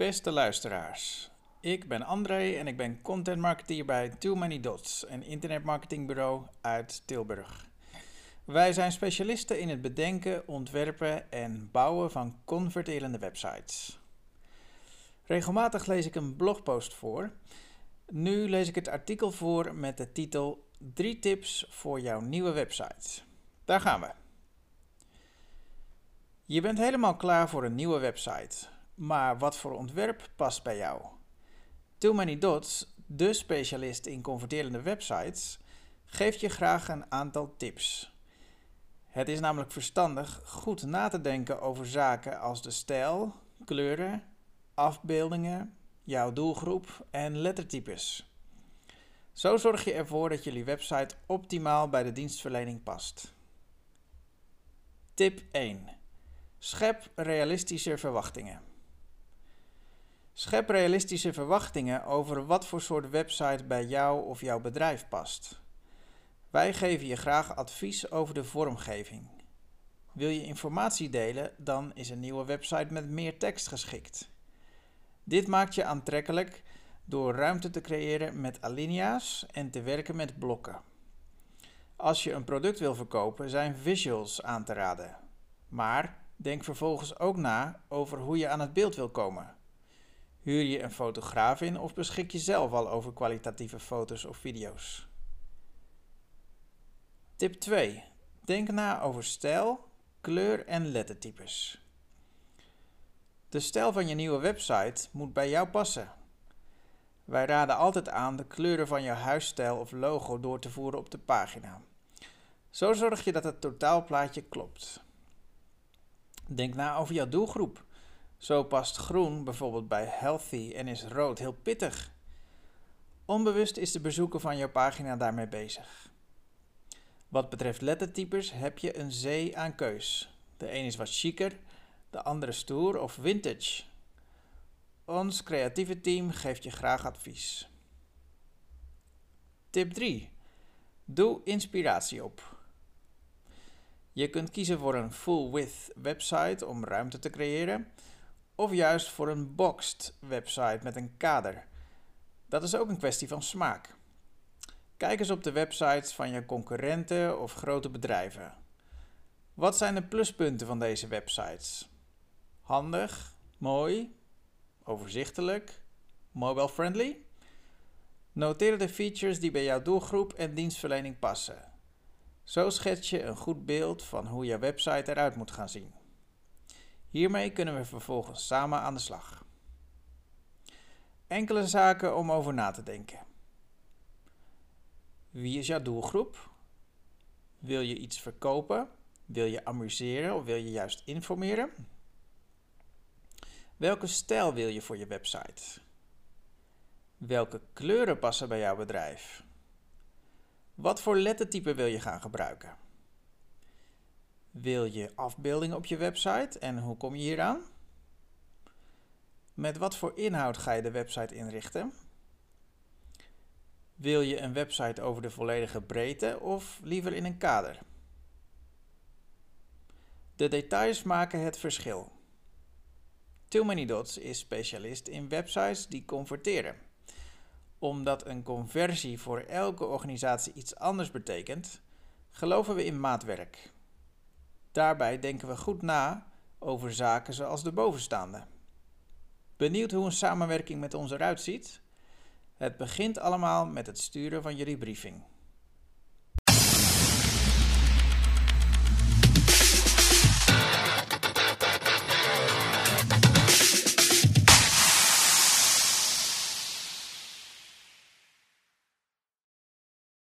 Beste luisteraars, ik ben André en ik ben content marketeer bij Too Many Dots, een internetmarketingbureau uit Tilburg. Wij zijn specialisten in het bedenken, ontwerpen en bouwen van converterende websites. Regelmatig lees ik een blogpost voor. Nu lees ik het artikel voor met de titel 3 tips voor jouw nieuwe website. Daar gaan we. Je bent helemaal klaar voor een nieuwe website. Maar wat voor ontwerp past bij jou? Too Many Dots, de specialist in converterende websites, geeft je graag een aantal tips. Het is namelijk verstandig goed na te denken over zaken als de stijl, kleuren, afbeeldingen, jouw doelgroep en lettertypes. Zo zorg je ervoor dat jullie website optimaal bij de dienstverlening past. Tip 1. Schep realistische verwachtingen. Schep realistische verwachtingen over wat voor soort website bij jou of jouw bedrijf past. Wij geven je graag advies over de vormgeving. Wil je informatie delen, dan is een nieuwe website met meer tekst geschikt. Dit maakt je aantrekkelijk door ruimte te creëren met alinea's en te werken met blokken. Als je een product wil verkopen, zijn visuals aan te raden. Maar denk vervolgens ook na over hoe je aan het beeld wil komen. Huur je een fotograaf in of beschik je zelf al over kwalitatieve foto's of video's? Tip 2. Denk na over stijl, kleur en lettertypes. De stijl van je nieuwe website moet bij jou passen. Wij raden altijd aan de kleuren van je huisstijl of logo door te voeren op de pagina. Zo zorg je dat het totaalplaatje klopt. Denk na over jouw doelgroep. Zo past groen bijvoorbeeld bij healthy en is rood heel pittig. Onbewust is de bezoeker van jouw pagina daarmee bezig. Wat betreft lettertypes heb je een zee aan keus. De een is wat chiquer, de andere stoer of vintage. Ons creatieve team geeft je graag advies. Tip 3. Doe inspiratie op. Je kunt kiezen voor een full-width website om ruimte te creëren of juist voor een boxed website met een kader. Dat is ook een kwestie van smaak. Kijk eens op de websites van je concurrenten of grote bedrijven. Wat zijn de pluspunten van deze websites? Handig, mooi, overzichtelijk, mobile friendly? Noteer de features die bij jouw doelgroep en dienstverlening passen. Zo schets je een goed beeld van hoe jouw website eruit moet gaan zien. Hiermee kunnen we vervolgens samen aan de slag. Enkele zaken om over na te denken. Wie is jouw doelgroep? Wil je iets verkopen? Wil je amuseren of wil je juist informeren? Welke stijl wil je voor je website? Welke kleuren passen bij jouw bedrijf? Wat voor lettertype wil je gaan gebruiken? Wil je afbeeldingen op je website en hoe kom je hier aan? Met wat voor inhoud ga je de website inrichten? Wil je een website over de volledige breedte of liever in een kader? De details maken het verschil. Too Many Dots is specialist in websites die converteren. Omdat een conversie voor elke organisatie iets anders betekent, geloven we in maatwerk. Daarbij denken we goed na over zaken zoals de bovenstaande. Benieuwd hoe een samenwerking met ons eruit ziet? Het begint allemaal met het sturen van jullie briefing.